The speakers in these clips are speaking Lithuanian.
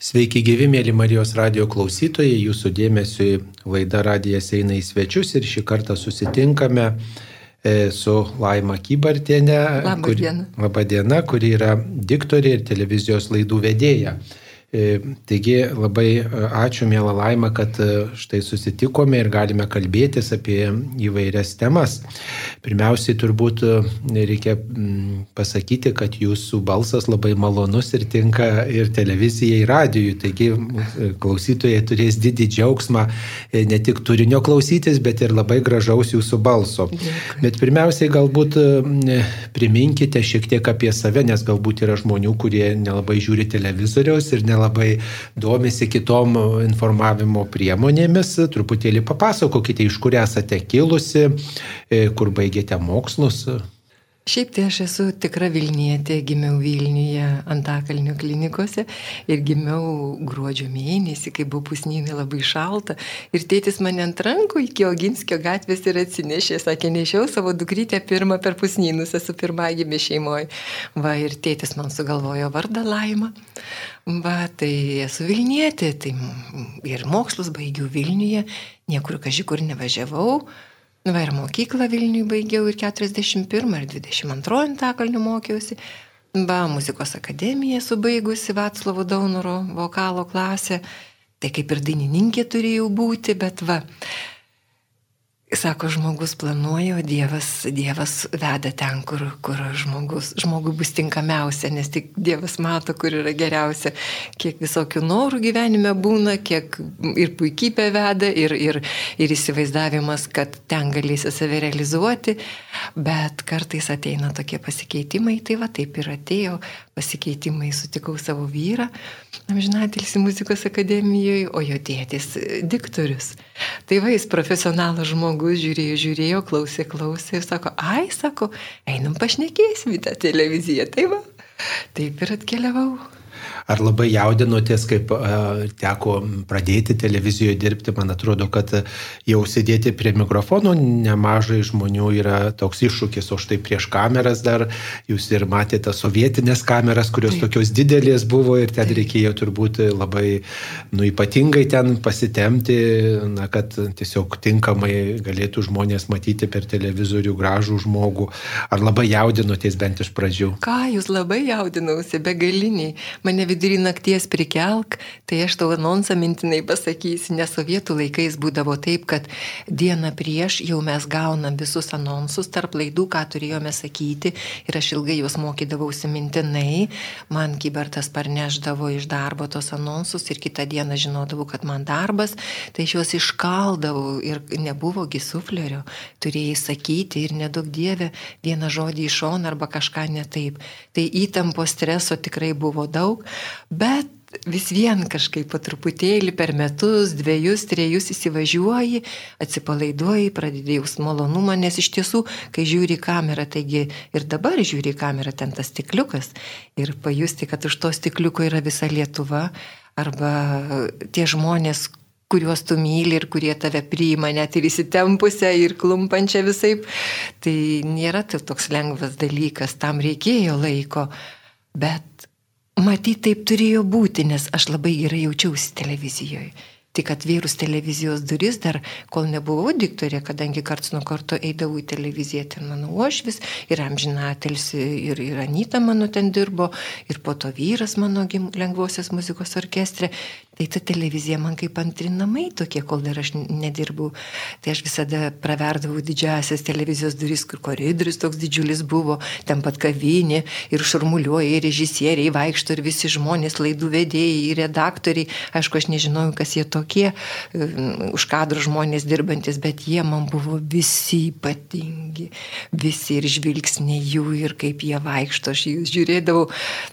Sveiki gyvi, mėly Marijos radio klausytojai, jūsų dėmesio laida radijas eina į svečius ir šį kartą susitinkame e, su Laima Kybartienė, Labą kuri, dieną. laba diena, kuri yra diktorė ir televizijos laidų vedėja. E, Taigi labai e, ačiū, mėla Laima, kad e, štai susitikome ir galime kalbėtis apie įvairias temas. Pirmiausiai turbūt reikia mm, pasakyti, kad jūsų balsas labai malonus ir tinka ir televizijai, ir radijui. Taigi klausytojai turės didį džiaugsmą ne tik turinio klausytis, bet ir labai gražaus jūsų balso. Dėkui. Bet pirmiausiai galbūt priminkite šiek tiek apie save, nes galbūt yra žmonių, kurie nelabai žiūri televizoriaus ir nelabai domisi kitom informavimo priemonėmis. Truputėlį papasakokite, iš kur esate kilusi, e, kur baigėte mokslus. Šiaip tai aš esu tikra Vilnietė, gimiau Vilniuje Antakalnio klinikose ir gimiau gruodžio mėnesį, kai buvo pusnynai labai šalta. Ir tėtis mane ant rankų iki Oginskio gatvės ir atsinešė, sakė, nešiau savo dukrytę pirmą per pusnynus, esu pirmagimė šeimoje. Va ir tėtis man sugalvojo vardą Laima. Va, tai esu Vilnietė, tai ir mokslus baigiau Vilniuje, niekur kažkur nevažiavau. Nu, va ir mokyklą Vilniui baigiau ir 41 ir 22 antakalnių mokiausi. Va, muzikos akademiją esu baigusi Vatslovo Daunoro vokalo klasę. Tai kaip ir dainininkė turėjau būti, bet va. Sako, žmogus planuoja, o Dievas, dievas veda ten, kur, kur žmogus, žmogui bus tinkamiausia, nes tik Dievas mato, kur yra geriausia. Kiek visokių norų gyvenime būna, kiek ir puikybė veda, ir, ir, ir įsivaizdavimas, kad ten galėsi save realizuoti, bet kartais ateina tokie pasikeitimai, tai va taip ir atėjo pasikeitimai, sutikau savo vyrą, amžinatilsi muzikos akademijoje, o jo tėtis e, diktorius. Tai va, jis profesionalas žmogus, žiūrėjo, žiūrėjo, klausė, klausė ir sako, ai, sako, einam pašnekėsim į tą televiziją. Tai va, taip ir atkeliavau. Ar labai jaudinotės, kaip teko pradėti televizijoje dirbti? Man atrodo, kad jau sėdėti prie mikrofono nemažai žmonių yra toks iššūkis, o štai prieš kameras dar jūs ir matėte sovietinės kameras, kurios Taip. tokios didelės buvo ir ten reikėjo turbūt labai, nu, ypatingai ten pasitemti, na, kad tiesiog tinkamai galėtų žmonės matyti per televizorių gražų žmogų. Ar labai jaudinotės bent iš pradžių? Ką jūs labai jaudinausi, begaliniai. Mane vidury nakties prikelk, tai aš tau anonsą mintinai pasakysiu, nes sovietų laikais būdavo taip, kad dieną prieš jau mes gaunam visus anonsus tarp laidų, ką turėjome sakyti ir aš ilgai juos mokydavausi mintinai. Man kibertas parneždavo iš darbo tos anonsus ir kitą dieną žinodavau, kad man darbas, tai aš juos iškaldavau ir nebuvogi suflerio, turėjai sakyti ir nedaug dievė vieną žodį iš šono arba kažką ne taip. Tai įtampo streso tikrai buvo daug, bet vis vien kažkaip po truputėlį per metus, dviejus, trejus įsivažiuoji, atsipalaiduoji, pradedėjus malonumą, nes iš tiesų, kai žiūri į kamerą, taigi ir dabar žiūri į kamerą ten tas stikliukas ir pajusti, kad už to stikliuko yra visa Lietuva arba tie žmonės, kuriuos tu myli ir kurie tave priima net ir įsitempusią ir klumpančią visai, tai nėra tai toks lengvas dalykas, tam reikėjo laiko, bet matyt taip turėjo būti, nes aš labai gerai jaučiausi televizijoje. Tik atvėrus televizijos duris, dar kol nebuvau diktorė, kadangi karts nuo karto eidavau į televiziją, ten mano uošvis ir amžinatelsi ir, ir Anita mano ten dirbo, ir po to vyras mano lengvosios muzikos orkestre. Tai ta televizija man kaip antri namai tokie, kol dar aš nedirbau. Tai aš visada praverdavau didžiasias televizijos duris, kur koridorius toks didžiulis buvo, ten pat kavinė ir šurmuliuoja, ir režisieriai vaikšto, ir visi žmonės, laidų vedėjai, ir redaktoriai. Aišku, aš nežinojau, kas jie tokie, e, už kadrų žmonės dirbantis, bet jie man buvo visi ypatingi. Visi ir žvilgsniai jų, ir kaip jie vaikšto, aš jų žiūrėdavau.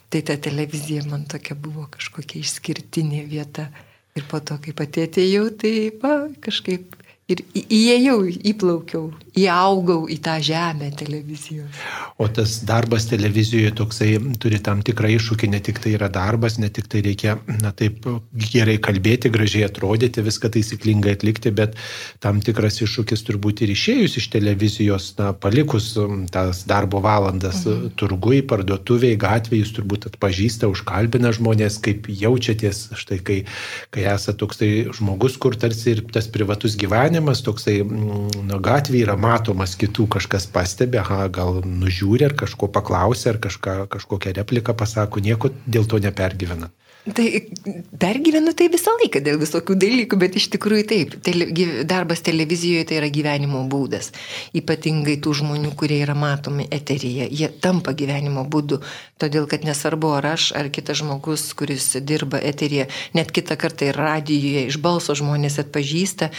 Tai ta televizija man tokia buvo kažkokia išskirtinė vieta. Ir po to, kai pati atėjau, tai va, kažkaip Ir įėjau, įplaukiau, įaugau į tą žemę televizijos. O tas darbas televizijoje toksai turi tam tikrą iššūkį, ne tik tai yra darbas, ne tik tai reikia, na taip, gerai kalbėti, gražiai atrodyti, viską taisyklingai atlikti, bet tam tikras iššūkis turbūt ir išėjus iš televizijos, na, palikus tas darbo valandas mhm. turgui, parduotuviai, gatvėje, jūs turbūt atpažįsta, užkalbina žmonės, kaip jaučiatės, štai kai, kai esate toksai žmogus, kur tarsi ir tas privatus gyvenimas, gyvenimas toksai, mm, nu, gatvėje yra matomas kitų, kažkas pastebi, aha, gal nužiūri ar kažko paklausia, ar kažką, kažkokią repliką pasako, nieko dėl to nepergyvena. Tai pergyvenu tai visą laiką dėl visokių dalykų, bet iš tikrųjų taip, tele, darbas televizijoje tai yra gyvenimo būdas. Ypatingai tų žmonių, kurie yra matomi eteryje, jie tampa gyvenimo būdu. Todėl, kad nesvarbu, ar aš, ar kitas žmogus, kuris dirba eteryje, net kitą kartą ir radijoje iš balso žmonės atpažįsta,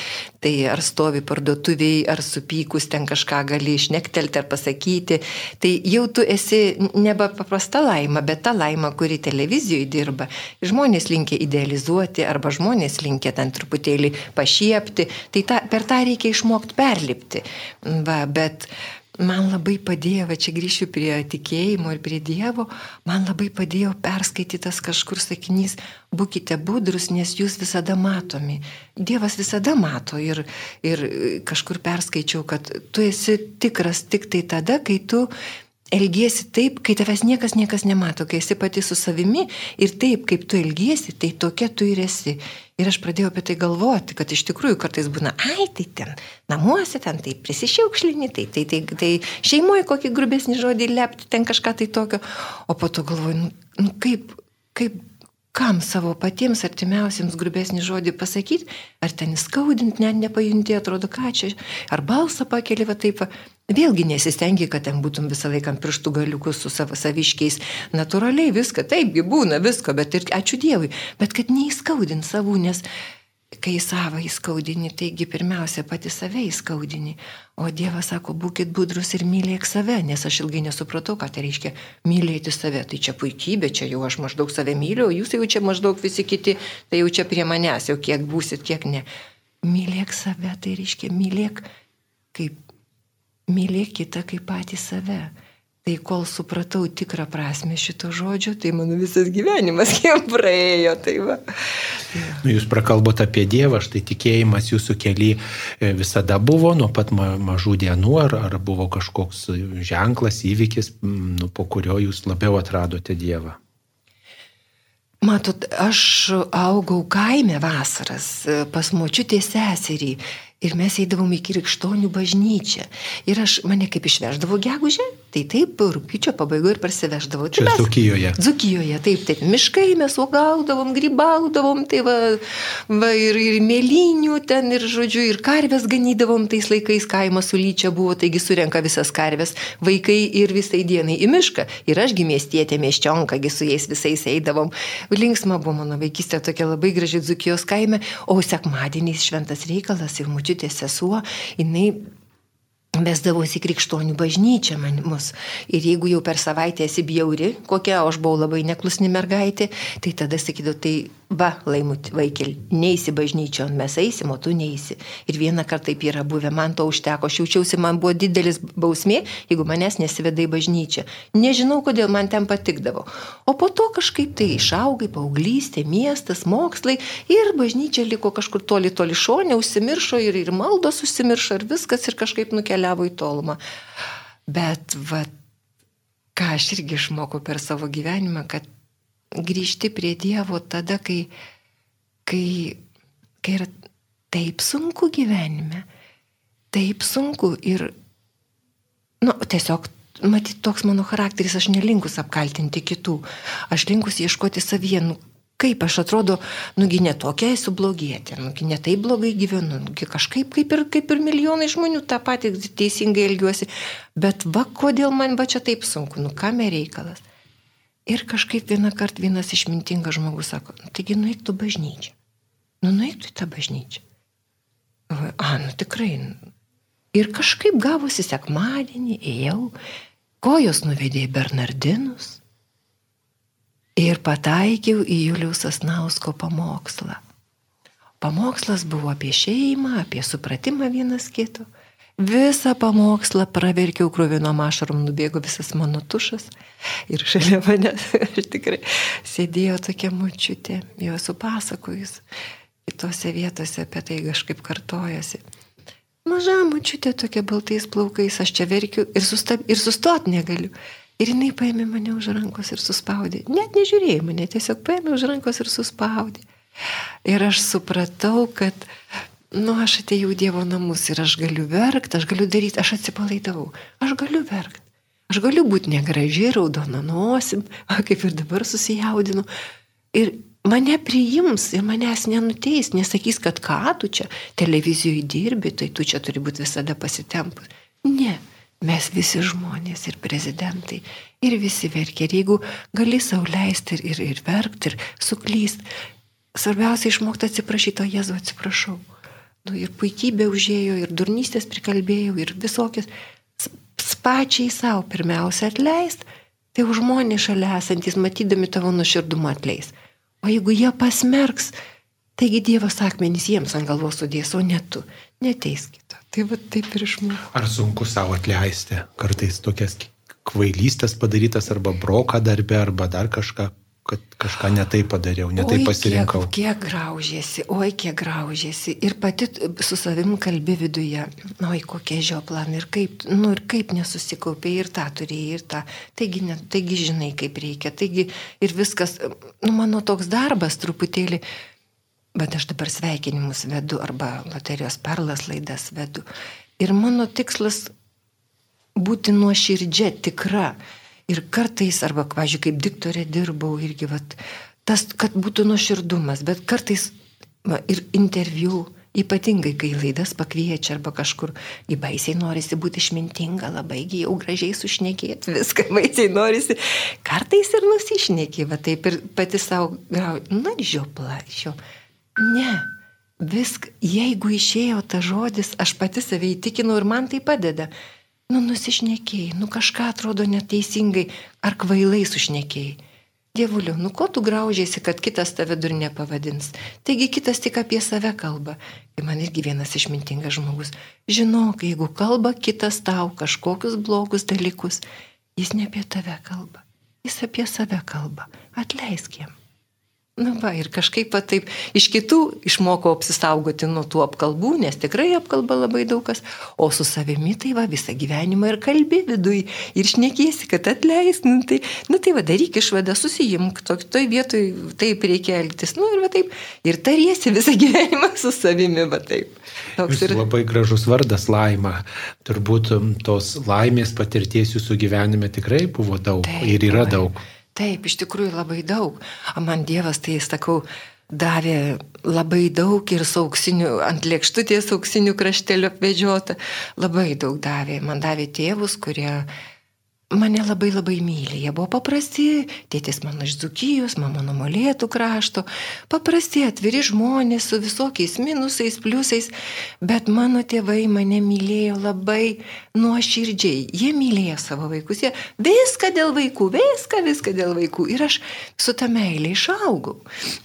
tai ar stovi parduotuviai, ar supykus ten kažką gali išnektelti ar pasakyti, tai jau tu esi nebe paprasta laima, bet ta laima, kuri televizijoje dirba Žmonės linkia idealizuoti arba žmonės linkia ten truputėlį pašiepti, tai ta, per tą reikia išmokti perlipti. Va, bet man labai padėjo, va čia grįšiu prie tikėjimo ir prie Dievo, man labai padėjo perskaitytas kažkur sakinys, būkite budrus, nes jūs visada matomi. Dievas visada mato ir, ir kažkur perskaičiau, kad tu esi tikras tik tai tada, kai tu elgiesi taip, kai tavęs niekas niekas nemato, kai esi pati su savimi ir taip, kaip tu elgiesi, tai tokia tu ir esi. Ir aš pradėjau apie tai galvoti, kad iš tikrųjų kartais būna, ai, tai ten namuose, ten tai prisišiaukšlini, tai, tai, tai, tai šeimoje kokį grubesnį žodį lepti, ten kažką tai tokio. O po to galvoju, nu, nu kaip, kaip kam savo patiems artimiausiems grubesnį žodį pasakyti, ar ten įskaudinti, net nepajunti, atrodo, ką čia, ar balsą pakeli va taip, va. Vėlgi nesistengi, kad ten būtum visą laiką pirštų galiukus su savo saviškiais, natūraliai viską, taipgi būna visko, bet ir ačiū Dievui, bet kad neįskaudint savų, nes kai savą įskaudini, taigi pirmiausia pati save įskaudini. O Dievas sako, būkite budrus ir mylėk save, nes aš ilgai nesupratau, ką tai reiškia mylėti save. Tai čia puikybė, čia jau aš maždaug save myliu, o jūs jau čia maždaug visi kiti, tai jau čia prie manęs, jau kiek būsit, kiek ne. Mylėk save, tai reiškia mylėk kaip mylėk kitą kaip patį save. Tai kol supratau tikrą prasme šito žodžio, tai mano visas gyvenimas jam praėjo. Tai va. nu, jūs prakalbote apie Dievą, štai tikėjimas jūsų keli e, visada buvo nuo pat mažų dienų, ar, ar buvo kažkoks ženklas, įvykis, nu, po kurio jūs labiau atradote Dievą? Matot, aš augau kaime vasaras e, pas močiutė seserį Ir mes eidavom į Kirikštonių bažnyčią. Ir aš mane kaip išveždavo gegužę, tai taip, rūpiučio pabaigoje ir parsiveždavo. Tai Čia Zukijoje. Zukijoje, taip, taip. Miškai mes uogaudavom, grybaudavom, tai va, va ir, ir mėlynių ten, ir žodžiu, ir karvės ganydavom tais laikais, kaimas sulyčia buvo, taigi surenka visas karvės, vaikai ir visai dienai į mišką. Ir ašgi miestietė miesčionkagi su jais visais eidavom. Linksma buvo mano vaikystė tokia labai graži Zukijos kaime, o sekmadieniais šventas reikalas ir mūčių močiutės sesuo, jinai Vesdavosi krikštonių bažnyčią man mus. Ir jeigu jau per savaitę esi bjauri, kokia, o aš buvau labai neklusni mergaitė, tai tada sakydavau, tai va, laimut vaikel, neįsi bažnyčio, mes eisim, o tu neįsi. Ir vieną kartą taip yra buvę, man to užteko, aš jaučiausi, man buvo didelis bausmė, jeigu manęs nesiveda į bažnyčią. Nežinau, kodėl man ten patikdavo. O po to kažkaip tai išaugai, paauglystė, miestas, mokslai ir bažnyčia liko kažkur toli, toli šonė, užsimiršo ir, ir maldos užsimiršo ir viskas ir kažkaip nukeliavo keliavo į tolumą. Bet, va, ką aš irgi išmokau per savo gyvenimą, kad grįžti prie Dievo tada, kai, kai, kai yra taip sunku gyvenime, taip sunku ir, na, nu, tiesiog Matyt, toks mano charakteris, aš nelinkus apkaltinti kitų. Aš linkus ieškoti savyje, nu, kaip aš atrodo, nugi ne tokia esu blogietė, nugi ne taip blogai gyvenu, nugi kažkaip kaip ir, kaip ir milijonai žmonių tą patį teisingai elgiuosi, bet va kodėl man va čia taip sunku, nu kame reikalas. Ir kažkaip vieną kartą vienas išmintingas žmogus sako, nu, taigi nueik tu bažnyčią. Nu nueik tu į tą bažnyčią. A, nu tikrai. Ir kažkaip gavosi sekmadienį, ėjau, kojos nuvedė į Bernardinus ir pataikiau į Juliaus Asnausko pamokslą. Pamokslas buvo apie šeimą, apie supratimą vienas kito. Visą pamokslą praverkiau krūvino mašarom, nubėgo visas mano tušas. Ir šalia mane aš tikrai sėdėjo tokia mučiutė, jau esu pasakojus. Kitose vietose apie tai kažkaip kartojasi. Maža mučiutė tokia baltais plaukais, aš čia verkiu ir, sustab, ir sustot negaliu. Ir jinai paėmė mane už rankos ir suspaudė. Net nežiūrėjo mane, tiesiog paėmė už rankos ir suspaudė. Ir aš supratau, kad nu, aš atėjau į Dievo namus ir aš galiu verkti, aš galiu daryti, aš atsipalaidavau, aš galiu verkti. Aš galiu būti negražiai, raudona nosim, kaip ir dabar susijaudinu. Ir mane priims ir manęs nenuteis, nesakys, kad ką tu čia televizijoje dirbi, tai tu čia turi būti visada pasitempus. Ne, mes visi žmonės ir prezidentai, ir visi verkia. Ir jeigu gali sauliaisti ir, ir, ir verkti, ir suklysti, svarbiausia išmokti atsiprašyti, o Jėzu atsiprašau. Nu, ir puikybė užėjo, ir durnystės prikalbėjau, ir visokias. Pačiai savo pirmiausia atleist, tai už žmonės šalia esantis, matydami tavo nuširdumą atleis. O jeigu jie pasmerks, taigi Dievas akmenys jiems ant galvos sudės, o ne tu, neteis kito. Tai va taip ir išmokau. Ar sunku savo atleisti kartais tokias kvailystės padarytas arba broką darbę arba dar kažką, kad kažką netai padariau, netai pasirinkau. Kiek, kiek graužėsi, oi kiek graužėsi. Ir pati su savim kalbi viduje, oi kokie žioplan ir kaip, nu ir kaip nesusikaupiai ir tą turėjai ir tą. Taigi, ne, taigi žinai, kaip reikia. Taigi ir viskas, nu mano toks darbas truputėlį. Bet aš dabar sveikinimus vedu arba loterijos perlas laidas vedu. Ir mano tikslas būti nuoširdžia, tikra. Ir kartais, arba, pavyzdžiui, kaip diktorė dirbau irgi, vat, tas, kad būtų nuoširdumas, bet kartais va, ir interviu, ypatingai, kai laidas pakviečia arba kažkur, į baisiai norisi būti išmintinga, labai jau gražiai sušnekėti, viską baisiai norisi, kartais ir nusišneki, va taip ir pati savo na, žiopla, šio. Ne, viską, jeigu išėjo ta žodis, aš pati save įtikinau ir man tai padeda. Nu, nusišnekėjai, nu kažką atrodo neteisingai ar kvailai sušnekėjai. Dievuliu, nu ko tu graužiasi, kad kitas tave dur nepavadins? Taigi kitas tik apie save kalba. Tai man irgi vienas išmintingas žmogus. Žinok, jeigu kalba kitas tau kažkokius blogus dalykus, jis ne apie tave kalba. Jis apie save kalba. Atleisk jam. Na va, ir kažkaip va, taip iš kitų išmokau apsisaugoti nuo tų apkalbų, nes tikrai apkalba labai daug kas, o su savimi tai va visą gyvenimą ir kalbi vidui ir šnekėsi, kad atleis, nu tai, nu tai va daryk išvadą, susijimk, to, toj vietoj taip reikia elgtis, nu ir va taip, ir tariesi visą gyvenimą su savimi, va taip. Toks ir labai gražus vardas laima. Turbūt tos laimės patirties jūsų gyvenime tikrai buvo daug taip, ir yra daug. Taip, iš tikrųjų labai daug. O man Dievas, tai sakau, davė labai daug ir su auksiniu, ant lėkštutės auksiniu krašteliu apvedžiota. Labai daug davė. Man davė tėvus, kurie mane labai labai myli. Jie buvo paprasti, tėtis mano iš Dzukijos, mama nuo Molėtų krašto, paprasti, atviri žmonės su visokiais minusais, pliusais, bet mano tėvai mane mylėjo labai nuoširdžiai. Jie mylėjo savo vaikus, jie viską dėl vaikų, viską, viską dėl vaikų. Ir aš su ta meilė išaugau.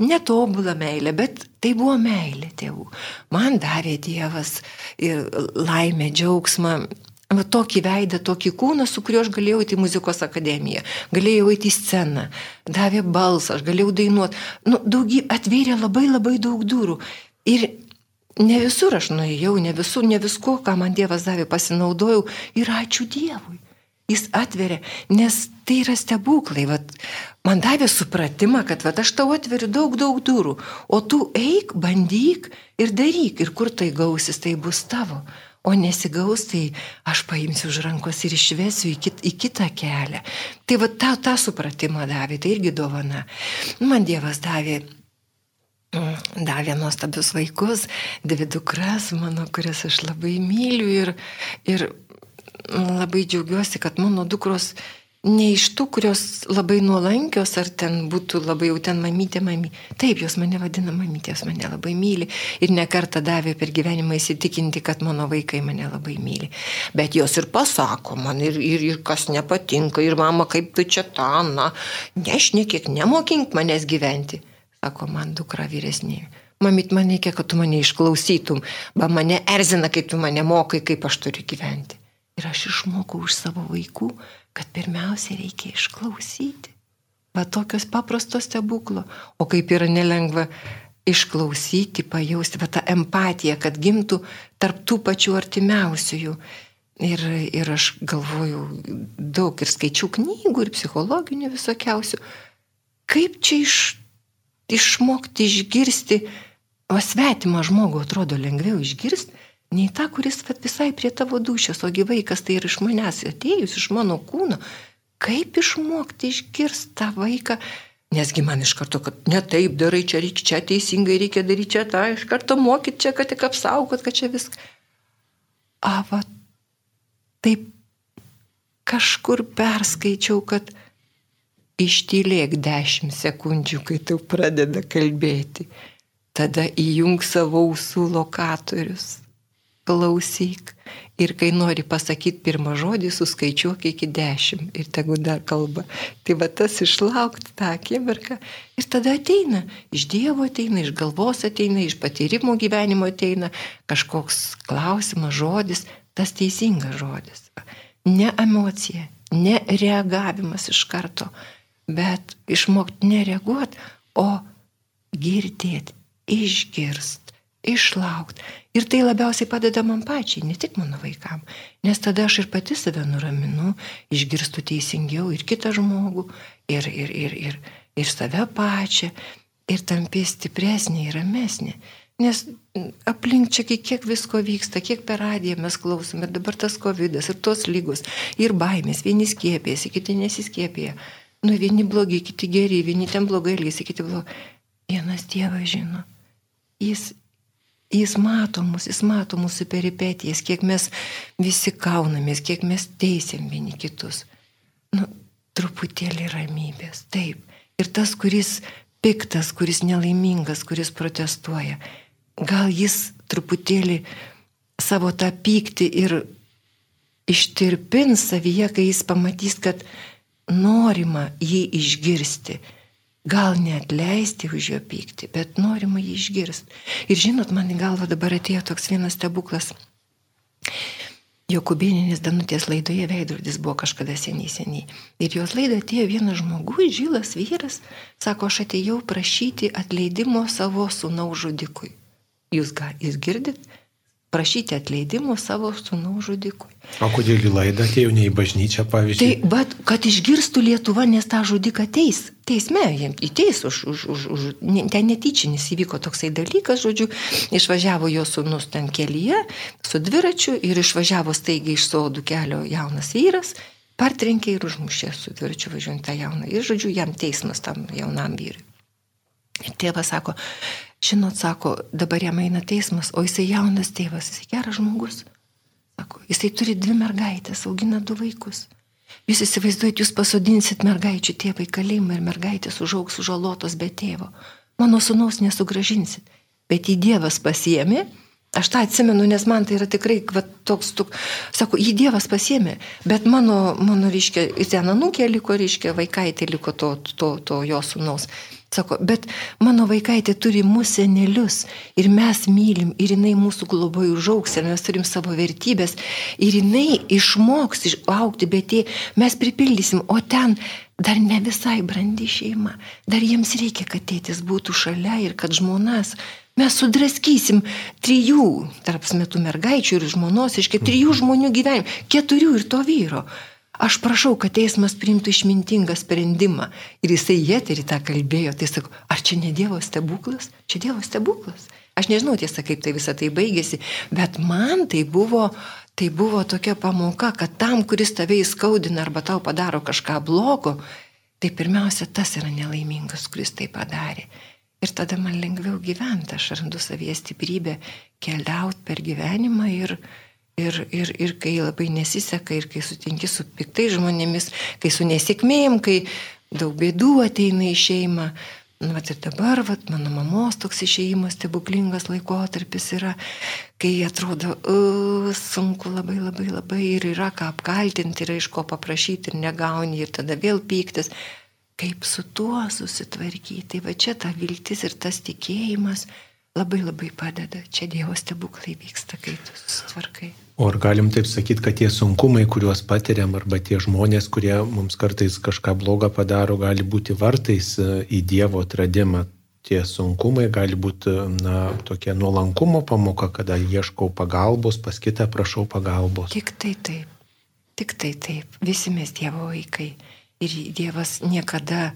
Netobulą meilę, bet tai buvo meilė tėvų. Man davė Dievas ir laimę, džiaugsmą va, tokį veidą, tokį kūną, su kuriuo aš galėjau eiti į muzikos akademiją, galėjau eiti į sceną, davė balsą, aš galėjau dainuoti. Nu, daugybė, atvėrė labai labai daug durų. Ir ne visur aš nuėjau, ne visur, ne viskuo, ką man Dievas davė, pasinaudojau ir ačiū Dievui. Jis atveria, nes tai yra stebuklai. Vat, man davė supratimą, kad vat, aš tau atveriu daug, daug durų, o tu eik, bandyk ir daryk, ir kur tai gausis, tai bus tavo. O nesigaus, tai aš paimsiu už rankos ir išvesiu į, kit, į kitą kelią. Tai va tą, tą supratimą davė, tai irgi dovana. Man Dievas davė mm, davė nuostabius vaikus, dvi dukras mano, kurias aš labai myliu ir, ir labai džiaugiuosi, kad mano dukros ne iš tų, kurios labai nuolankios, ar ten būtų labai jau ten mamytė, mamytė. Taip, jos mane vadina mamytė, jos mane labai myli ir nekartą davė per gyvenimą įsitikinti, kad mano vaikai mane labai myli. Bet jos ir pasako man, ir, ir, ir kas nepatinka, ir mama, kaip tu čia tą, na, nešnekėk, nemokink manęs gyventi. sako man dukra vyresnė. Mamit, man reikia, kad tu mane išklausytum, ba mane erzina, kai tu mane mokai, kaip aš turiu gyventi. Ir aš išmokau už savo vaikų, kad pirmiausia reikia išklausyti. Va tokios paprastos stebuklo. O kaip yra nelengva išklausyti, pajausti, va tą empatiją, kad gimtų tarp tų pačių artimiausiųjų. Ir, ir aš galvoju daug ir skaičių knygų, ir psichologinių visokiausių. Kaip čia iš, išmokti išgirsti, o svetimą žmogų atrodo lengviau išgirsti, nei tą, kuris visai prie tavo dušios, o gyvai, kas tai yra iš manęs atėjus, iš mano kūno. Kaip išmokti išgirsti tą vaiką, Nesgi man iš karto, kad ne taip darai, čia reikia, čia teisingai reikia daryti, čia tą, iš karto mokyti, čia, kad tik apsaugot, kad čia viską. Ava, taip kažkur perskaičiau, kad ištylėk 10 sekundžių, kai tu pradeda kalbėti. Tada įjung savo ausų lokatorius klausyk. Ir kai nori pasakyti pirmą žodį, suskaičiuok iki dešimt ir tegu dar kalba. Tai va tas išlaukti tą akimirką. Ir tada ateina, iš Dievo ateina, iš galvos ateina, iš patyrimo gyvenimo ateina kažkoks klausimas, žodis, tas teisingas žodis. Ne emocija, ne reagavimas iš karto, bet išmokti nereaguoti, o girdėti, išgirst išlaukti. Ir tai labiausiai padeda man pačiai, ne tik mano vaikam. Nes tada aš ir pati save nuraminu, išgirstu teisingiau ir kitą žmogų, ir, ir, ir, ir, ir save pačią, ir tampi stipresnė ir ramesnė. Nes aplink čia kiek visko vyksta, kiek per radiją mes klausome, dabar tas COVID ir tos lygos, ir baimės, vieni skiepėsi, kiti nesiskiepėja. Nu, vieni blogi, kiti geri, vieni ten blogai elgesi, kiti blogai. Vienas Dievas žino. Jis Jis mato mus, jis mato mūsų peripetijas, kiek mes visi kaunamės, kiek mes teisėm vieni kitus. Nu, truputėlį ramybės, taip. Ir tas, kuris piktas, kuris nelaimingas, kuris protestuoja, gal jis truputėlį savo tą pyktį ir ištirpins savyje, kai jis pamatys, kad norima jį išgirsti gal net leisti už jo pykti, bet norima jį išgirsti. Ir žinot, man į galvą dabar atėjo toks vienas stebuklas. Jokubėninės Danutės laidoje veidrodis buvo kažkada seniai seniai. Ir jos laidą atėjo vienas žmogus, žylas vyras, sako, aš atėjau prašyti atleidimo savo sūnaus žudikui. Jūs, ga, jūs girdit, prašyti atleidimo savo sūnaus žudikui. O kodėl į laidą atėjo ne į bažnyčią, pavyzdžiui? Tai, bet kad išgirstų Lietuva, nes tą žudiką teis, teisme, jiems įteis už, už, už, už, ten netyčinis įvyko toksai dalykas, žodžiu, išvažiavo jo sūnus ten kelyje su dviračiu ir išvažiavo staigiai iš sodų kelio jaunas vyras, partrenkė ir užmušė su dviračiu važiuojant tą jauną. Ir, žodžiu, jam teismas tam jaunam vyrui. Ir tėvas sako, žinot, sako, dabar jam eina teismas, o jisai jaunas tėvas, jisai geras žmogus. Sako, jisai turi dvi mergaitės, augina du vaikus. Jūs įsivaizduojat, jūs pasodinsit mergaičių tėvą į kalėjimą ir mergaitės užaugs sužalotos be tėvo. Mano sunaus nesugražinsit. Bet į Dievas pasiemi, Aš tą atsimenu, nes man tai yra tikrai va, toks, tuk, sako, jį Dievas pasiemė, bet mano, mano reiškia, ir ten anūkė liko, reiškia, vaikaitė liko to, to, to jo sunaus. Sako, bet mano vaikaitė turi mūsų senelius ir mes mylim ir jinai mūsų globoje užauks ir mes turim savo vertybės ir jinai išmoks aukti, bet jie, mes pripildysim, o ten dar ne visai brandi šeima, dar jiems reikia, kad tėtis būtų šalia ir kad žmonas. Mes sudraskysim trijų, tarp metų mergaičių ir žmonos, iškai trijų žmonių gyvenimą, keturių ir to vyro. Aš prašau, kad teismas priimtų išmintingą sprendimą. Ir jisai jėterį tą kalbėjo. Tai sakau, ar čia ne Dievo stebuklas? Čia Dievo stebuklas. Aš nežinau tiesą, kaip tai visą tai baigėsi, bet man tai buvo, tai buvo tokia pamoka, kad tam, kuris tave įskaudina arba tau padaro kažką blogo, tai pirmiausia tas yra nelaimingas, kuris tai padarė. Ir tada man lengviau gyventi, aš randu savyje stiprybę keliauti per gyvenimą ir, Ir, ir, ir kai labai nesiseka, ir kai sutinki su piktai žmonėmis, kai su nesėkmėjim, kai daug bėdų ateina į šeimą. Nu, vat ir dabar, vat, mano mamos toks išėjimas, stebuklingas laikotarpis yra, kai atrodo, uh, sunku labai labai labai ir yra ką apkaltinti, yra iš ko paprašyti ir negauni ir tada vėl pyktis. kaip su tuo susitvarkyti. Va čia ta viltis ir tas tikėjimas labai labai padeda. Čia Dievo stebuklai vyksta, kai tu susitvarkai. O ar galim taip sakyti, kad tie sunkumai, kuriuos patiriam, arba tie žmonės, kurie mums kartais kažką blogą padaro, gali būti vartais e, į Dievo atradimą? Tie sunkumai gali būti, na, tokia nuolankumo pamoka, kada ieškau pagalbos, pas kitą prašau pagalbos. Tik tai taip. Tik tai taip. Visi mes Dievo vaikai. Ir Dievas niekada,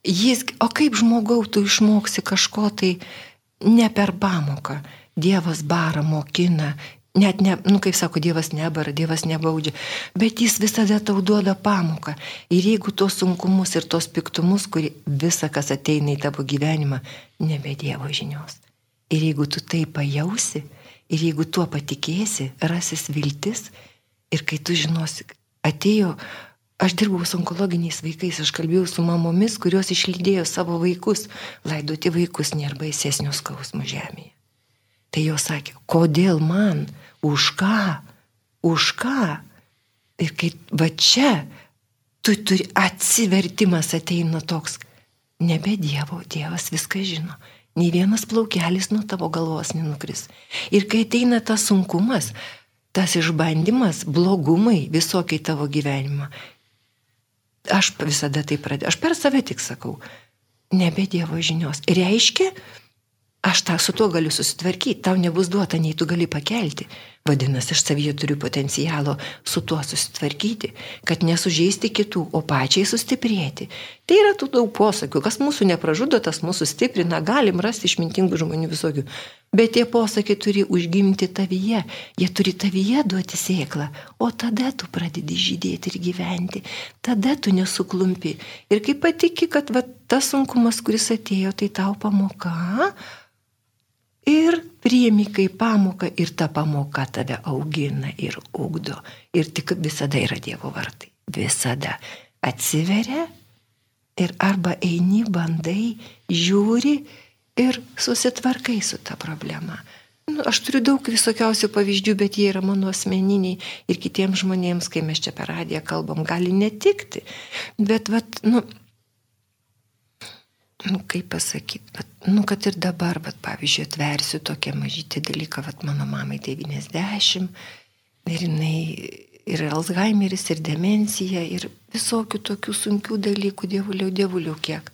jis, o kaip žmogau tu išmoksi kažko tai ne per pamoką. Dievas bara, mokina, net ne, nu kaip sako, Dievas nebara, Dievas nebaudžia, bet jis visada tau duoda pamoką. Ir jeigu tos sunkumus ir tos piktumus, kurie visa, kas ateina į tavo gyvenimą, nebe Dievo žinios. Ir jeigu tu tai pajausi, ir jeigu tuo patikėsi, rasis viltis, ir kai tu žinosi, atėjo Aš dirbau su onkologiniais vaikais, aš kalbėjau su mamomis, kurios išlydėjo savo vaikus, laidoti vaikus nėra baisesnio skausmo žemėje. Tai jos sakė, kodėl man, už ką, už ką. Ir kai va čia, tu turi atsivertimas ateina toks, nebe Dievo, Dievas viską žino. Nei vienas plaukelis nuo tavo galvos nenukris. Ir kai ateina tas sunkumas, tas išbandymas, blogumai visokiai tavo gyvenimą, Aš visada tai pradėjau, aš per save tik sakau, nebe Dievo žinios. Reiškia, aš tą su tuo galiu susitvarkyti, tau nebus duota, nei tu gali pakelti. Vadinasi, aš savyje turiu potencialo su tuo susitvarkyti, kad nesužeisti kitų, o pačiai sustiprėti. Tai yra tų daug posakių, kas mūsų nepražudo, tas mūsų stiprina, galim rasti išmintingų žmonių visokių. Bet tie posakiai turi užgimti tavyje, jie turi tavyje duoti sėklą, o tada tu pradedi žydėti ir gyventi, tada tu nesuklumpi. Ir kai patiki, kad va, tas sunkumas, kuris atėjo, tai tau pamoka, ir priemi kaip pamoką ir ta pamoka tave augina ir ugdo. Ir tik visada yra Dievo vartai. Visada atsiveria ir arba eini, bandai, žiūri ir susitvarkai su ta problema. Nu, aš turiu daug visokiausių pavyzdžių, bet jie yra mano asmeniniai ir kitiems žmonėms, kai mes čia per radiją kalbam, gali netikti. Bet, vat, nu, nu kaip pasakyti, bet, nu kad ir dabar, bet pavyzdžiui, atversiu tokią mažytį dalyką, bet mano mamai 90 ir jinai ir Alzheimeris, ir demencija, ir visokių tokių sunkių dalykų, dievuliau, dievuliau kiek.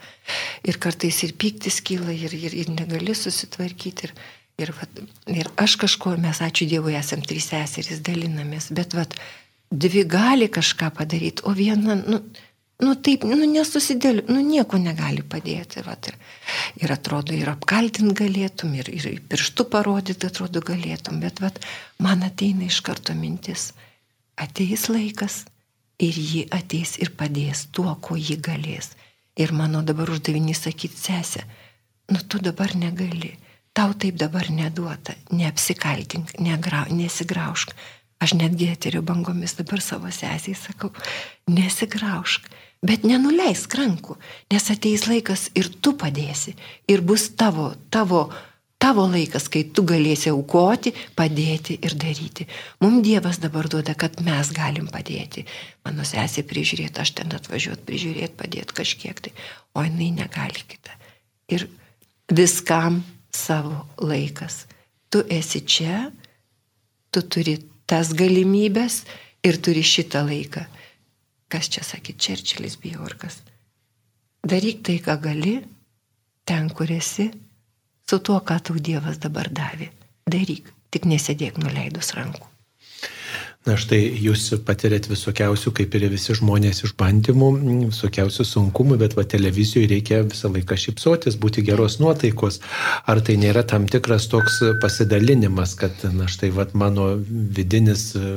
Ir kartais ir piktis kyla, ir, ir, ir negali susitvarkyti. Ir, ir, vat, ir aš kažko, mes ačiū Dievui, esam trys seserys, dalinamės, bet vat, dvi gali kažką padaryti, o viena, nu, nu taip, nu nesusidėliu, nu nieko negali padėti. Vat, ir, ir atrodo, ir apkaltint galėtum, ir, ir pirštų parodyti, atrodo, galėtum, bet vat, man ateina iš karto mintis, ateis laikas ir ji ateis ir padės tuo, ko ji galės. Ir mano dabar uždavinys sakyti, sesė, nu tu dabar negali, tau taip dabar neduota, neapsikaltink, negrau, nesigraužk. Aš netgi eterio bangomis dabar savo sesiai sakau, nesigraužk Bet nenuleisk rankų, nes ateis laikas ir tu padėsi. Ir bus tavo, tavo, tavo laikas, kai tu galėsi aukoti, padėti ir daryti. Mums Dievas dabar duoda, kad mes galim padėti. Mano sesė prižiūrėti, aš ten atvažiuoti, prižiūrėti, padėti kažkiek tai. O jinai negali kitą. Ir viskam savo laikas. Tu esi čia, tu turi tas galimybės ir turi šitą laiką kas čia sakė Čerčilis Bjorkas. Daryk tai, ką gali, ten, kur esi, su tuo, ką tau Dievas dabar davė. Daryk, tik nesėdėk nuleidus rankų. Na štai jūs patirėt visokiausių, kaip ir visi žmonės, išbandymų, visokiausių sunkumų, bet va televizijoje reikia visą laiką šipsotis, būti geros nuotaikos. Ar tai nėra tam tikras toks pasidalinimas, kad na štai va mano vidinis e,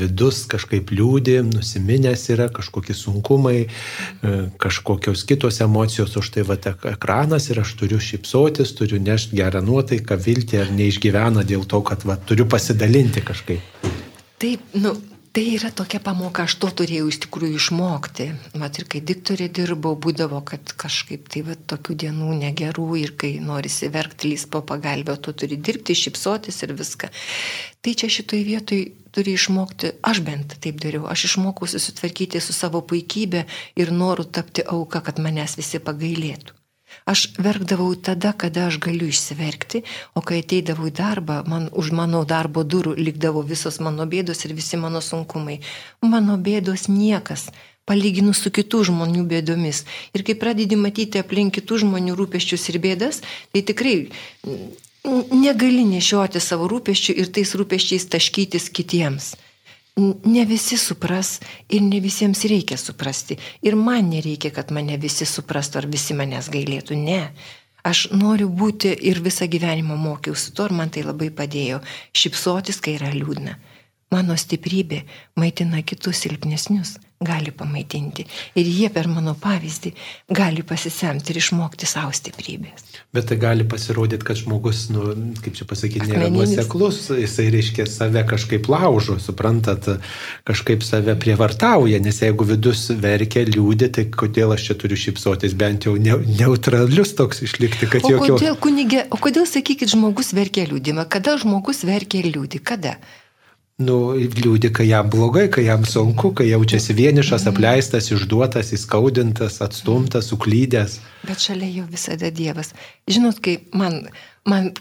vidus kažkaip liūdė, nusiminęs yra kažkokie sunkumai, e, kažkokios kitos emocijos, už tai va ekranas ir aš turiu šipsotis, turiu nešti gerą nuotaiką, viltį ar neišgyvena dėl to, kad va turiu pasidalinti kažkaip. Taip, nu, Tai yra tokia pamoka, aš to turėjau iš tikrųjų išmokti. Mat ir kai diktorė dirbau, būdavo, kad kažkaip tai va, tokių dienų negerų ir kai norisi verkti lys po pagalbę, tu turi dirbti, šipsotis ir viską. Tai čia šitoj vietoj turi išmokti, aš bent taip dariau, aš išmokau susitvarkyti su savo puikybė ir noru tapti auka, kad manęs visi pagailėtų. Aš verkdavau tada, kada aš galiu išsiverkti, o kai ateidavau į darbą, man už mano darbo durų likdavo visos mano bėdos ir visi mano sunkumai. Mano bėdos niekas, palyginus su kitų žmonių bėdomis. Ir kai pradedi matyti aplink kitų žmonių rūpeščius ir bėdas, tai tikrai negali nešioti savo rūpeščių ir tais rūpeščiais taškytis kitiems ne visi supras ir ne visiems reikia suprasti. Ir man nereikia, kad mane visi suprastų ar visi manęs gailėtų. Ne. Aš noriu būti ir visą gyvenimą mokiausi to ir man tai labai padėjo. Šipsotis, kai yra liūdna. Mano stiprybė maitina kitus silpnesnius gali pamaitinti. Ir jie per mano pavyzdį gali pasisemti ir išmokti savo stiprybės. Bet tai gali pasirodyti, kad žmogus, nu, kaip čia pasakyti, nėra nuoseklus, jisai reiškia save kažkaip laužo, suprantat, kažkaip save prievartauja, nes jeigu vidus verkia, liūdė, tai kodėl aš čia turiu šypsotis, bent jau ne, neutralius toks išlikti, kad o jokio... Kodėl, kunigė, o kodėl sakykit, žmogus verkia liūdimą? Kada žmogus verkia liūdį? Kada? Nu, liūdė, kai jam blogai, kai jam sunku, kai jaučiasi vienišas, mhm. apleistas, išduotas, įskaudintas, atstumtas, suklydęs. Bet šalia jo visada Dievas. Žinot, kai man, man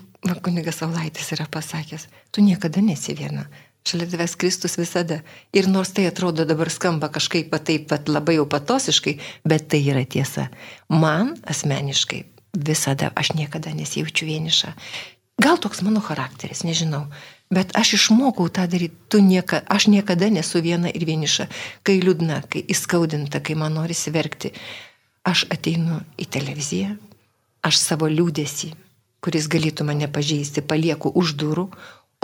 kunigas Saulaitis yra pasakęs, tu niekada nesi viena. Šalia tavęs Kristus visada. Ir nors tai atrodo dabar skamba kažkaip taip pat labai jau patosiškai, bet tai yra tiesa. Man asmeniškai visada aš niekada nesijaučiu vieniša. Gal toks mano charakteris, nežinau. Bet aš išmokau tą daryti. Nieka, aš niekada nesu viena ir vieniša. Kai liūdna, kai įskaudinta, kai man norisi verkti, aš ateinu į televiziją, aš savo liūdėsi, kuris galėtų mane pažeisti, palieku už durų,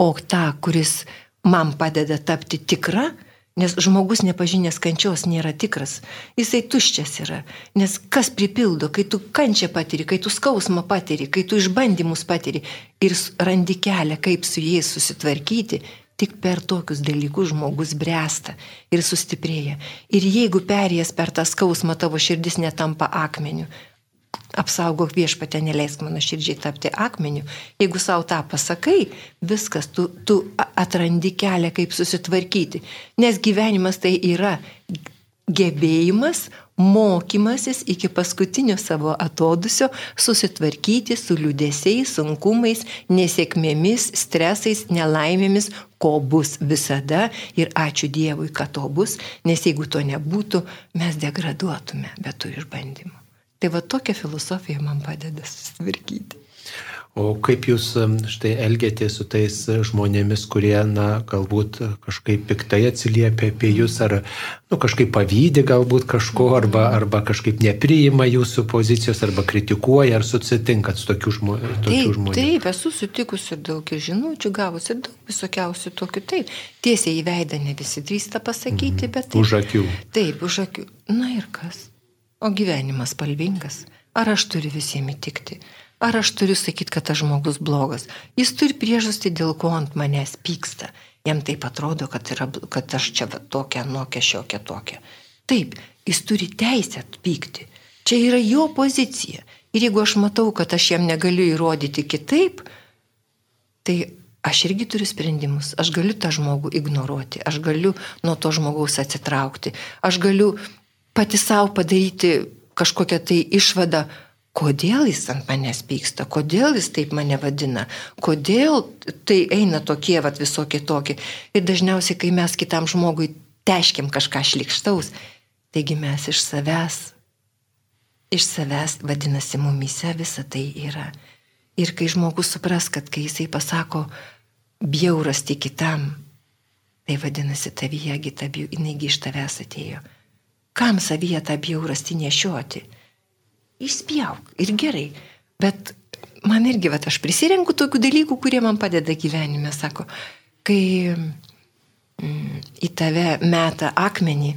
o tą, kuris man padeda tapti tikra, Nes žmogus nepažinęs kančios nėra tikras. Jisai tuščias yra. Nes kas pripildo, kai tu kančią patiri, kai tu skausmą patiri, kai tu išbandymus patiri ir randi kelią, kaip su jais susitvarkyti, tik per tokius dalykus žmogus bręsta ir sustiprėja. Ir jeigu perėjęs per tą skausmą tavo širdis netampa akmeniu, apsaugok viešpatę, neleisk mano širdžiai tapti akmeniu. Jeigu savo tą pasakai, viskas, tu, tu atrandi kelią, kaip susitvarkyti. Nes gyvenimas tai yra gebėjimas, mokymasis iki paskutinio savo atodusio susitvarkyti su liūdėsiais, sunkumais, nesėkmėmis, stresais, nelaimėmis, ko bus visada ir ačiū Dievui, kad to bus, nes jeigu to nebūtų, mes degraduotume be tų išbandymų. Tai va tokia filosofija man padeda susitvarkyti. O kaip jūs štai elgėtės su tais žmonėmis, kurie, na, galbūt kažkaip piktai atsiliepia apie jūs, ar, nu, kažkaip pavydė galbūt kažko, arba, arba kažkaip nepriima jūsų pozicijos, arba kritikuoja, ar susitinkat su tokiu žmo, taip, žmonių? Taip, esu sutikusi ir daug žinučių, gavusi daug visokiausių tokių, taip. Tiesiai į veidą ne visi drįsta pasakyti, mm, bet... Taip, už akių. Taip, už akių. Na ir kas? O gyvenimas spalvingas. Ar aš turiu visiems įtikti? Ar aš turiu sakyti, kad tas žmogus blogas? Jis turi priežastį, dėl ko ant manęs pyksta. Jam taip atrodo, kad, yra, kad aš čia tokia, nokia, šiokia, tokia. Taip, jis turi teisę pykti. Čia yra jo pozicija. Ir jeigu aš matau, kad aš jam negaliu įrodyti kitaip, tai aš irgi turiu sprendimus. Aš galiu tą žmogų ignoruoti, aš galiu nuo to žmogaus atsitraukti, aš galiu pati savo padaryti kažkokią tai išvadą, kodėl jis ant manęs pyksta, kodėl jis taip mane vadina, kodėl tai eina tokie, vat visokie tokie. Ir dažniausiai, kai mes kitam žmogui teškim kažką šlikštaus, taigi mes iš savęs, iš savęs, vadinasi, mumise visa tai yra. Ir kai žmogus supras, kad kai jisai pasako bjaurasti kitam, tai vadinasi, tavyje gita, jinai iš tavęs atėjo. Kam savyje tą bjaurastį nešioti? Išspjauk ir gerai. Bet man irgi, bet aš prisirenku tokių dalykų, kurie man padeda gyvenime, sako, kai mm, į tave meta akmenį,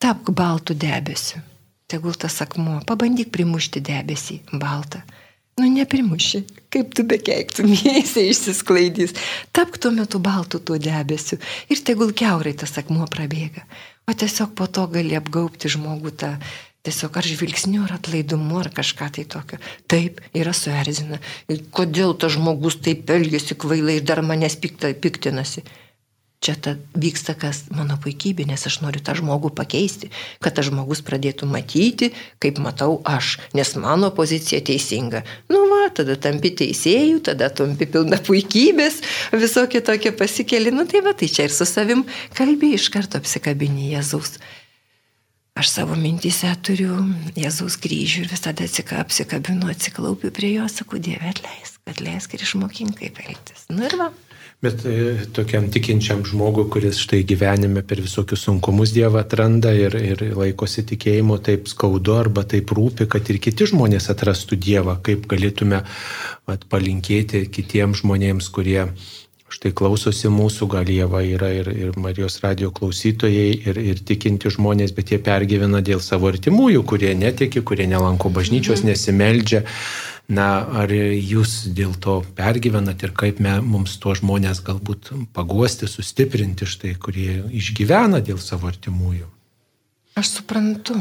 tapk baltų debesiu. Tegul tas akmuo, pabandyk primušti debesį baltą. Nu, neprimuši. kaip tu bekeiktum, jisai išsisklaidys. Tapk tuo metu baltų tuo debesiu ir tegul keurai tas akmuo prabėga. O tiesiog po to gali apgaupti žmogų tą Tiesiog ar žvilgsniu, ar atlaidumu, ar kažką tai tokio. Taip, yra suerzina. Ir kodėl tas žmogus taip elgesi kvailai ir dar manęs piktinasi. Čia ta vyksta kas mano puikybė, nes aš noriu tą žmogų pakeisti, kad tas žmogus pradėtų matyti, kaip matau aš, nes mano pozicija teisinga. Nu va, tada tampi teisėjų, tada tampi pilna puikybės, visokie tokie pasikeli, nu tai va, tai čia ir su savim kalbė iš karto apsikabinį Jėzaus. Aš savo mintise turiu Jėzaus kryžių ir visada apsikabinu, atsiklaupiu prie jo, sakau, Dieve, atleisk, atleisk ir išmokink, kaip elgtis. Nu ir va. Bet e, tokiam tikinčiam žmogui, kuris štai gyvenime per visokius sunkumus Dievą atranda ir, ir laikosi tikėjimo, taip skaudu arba taip rūpi, kad ir kiti žmonės atrastų Dievą, kaip galėtume at, palinkėti kitiems žmonėms, kurie štai klausosi mūsų, gal jie va yra ir, ir Marijos radio klausytojai, ir, ir tikinti žmonės, bet jie pergyvena dėl savo artimųjų, kurie netiki, kurie nelanko bažnyčios, mhm. nesimeldžia. Na, ar jūs dėl to pergyvenat ir kaip me, mums tuo žmonės galbūt paguosti, sustiprinti štai, kurie išgyvena dėl savo artimųjų? Aš suprantu,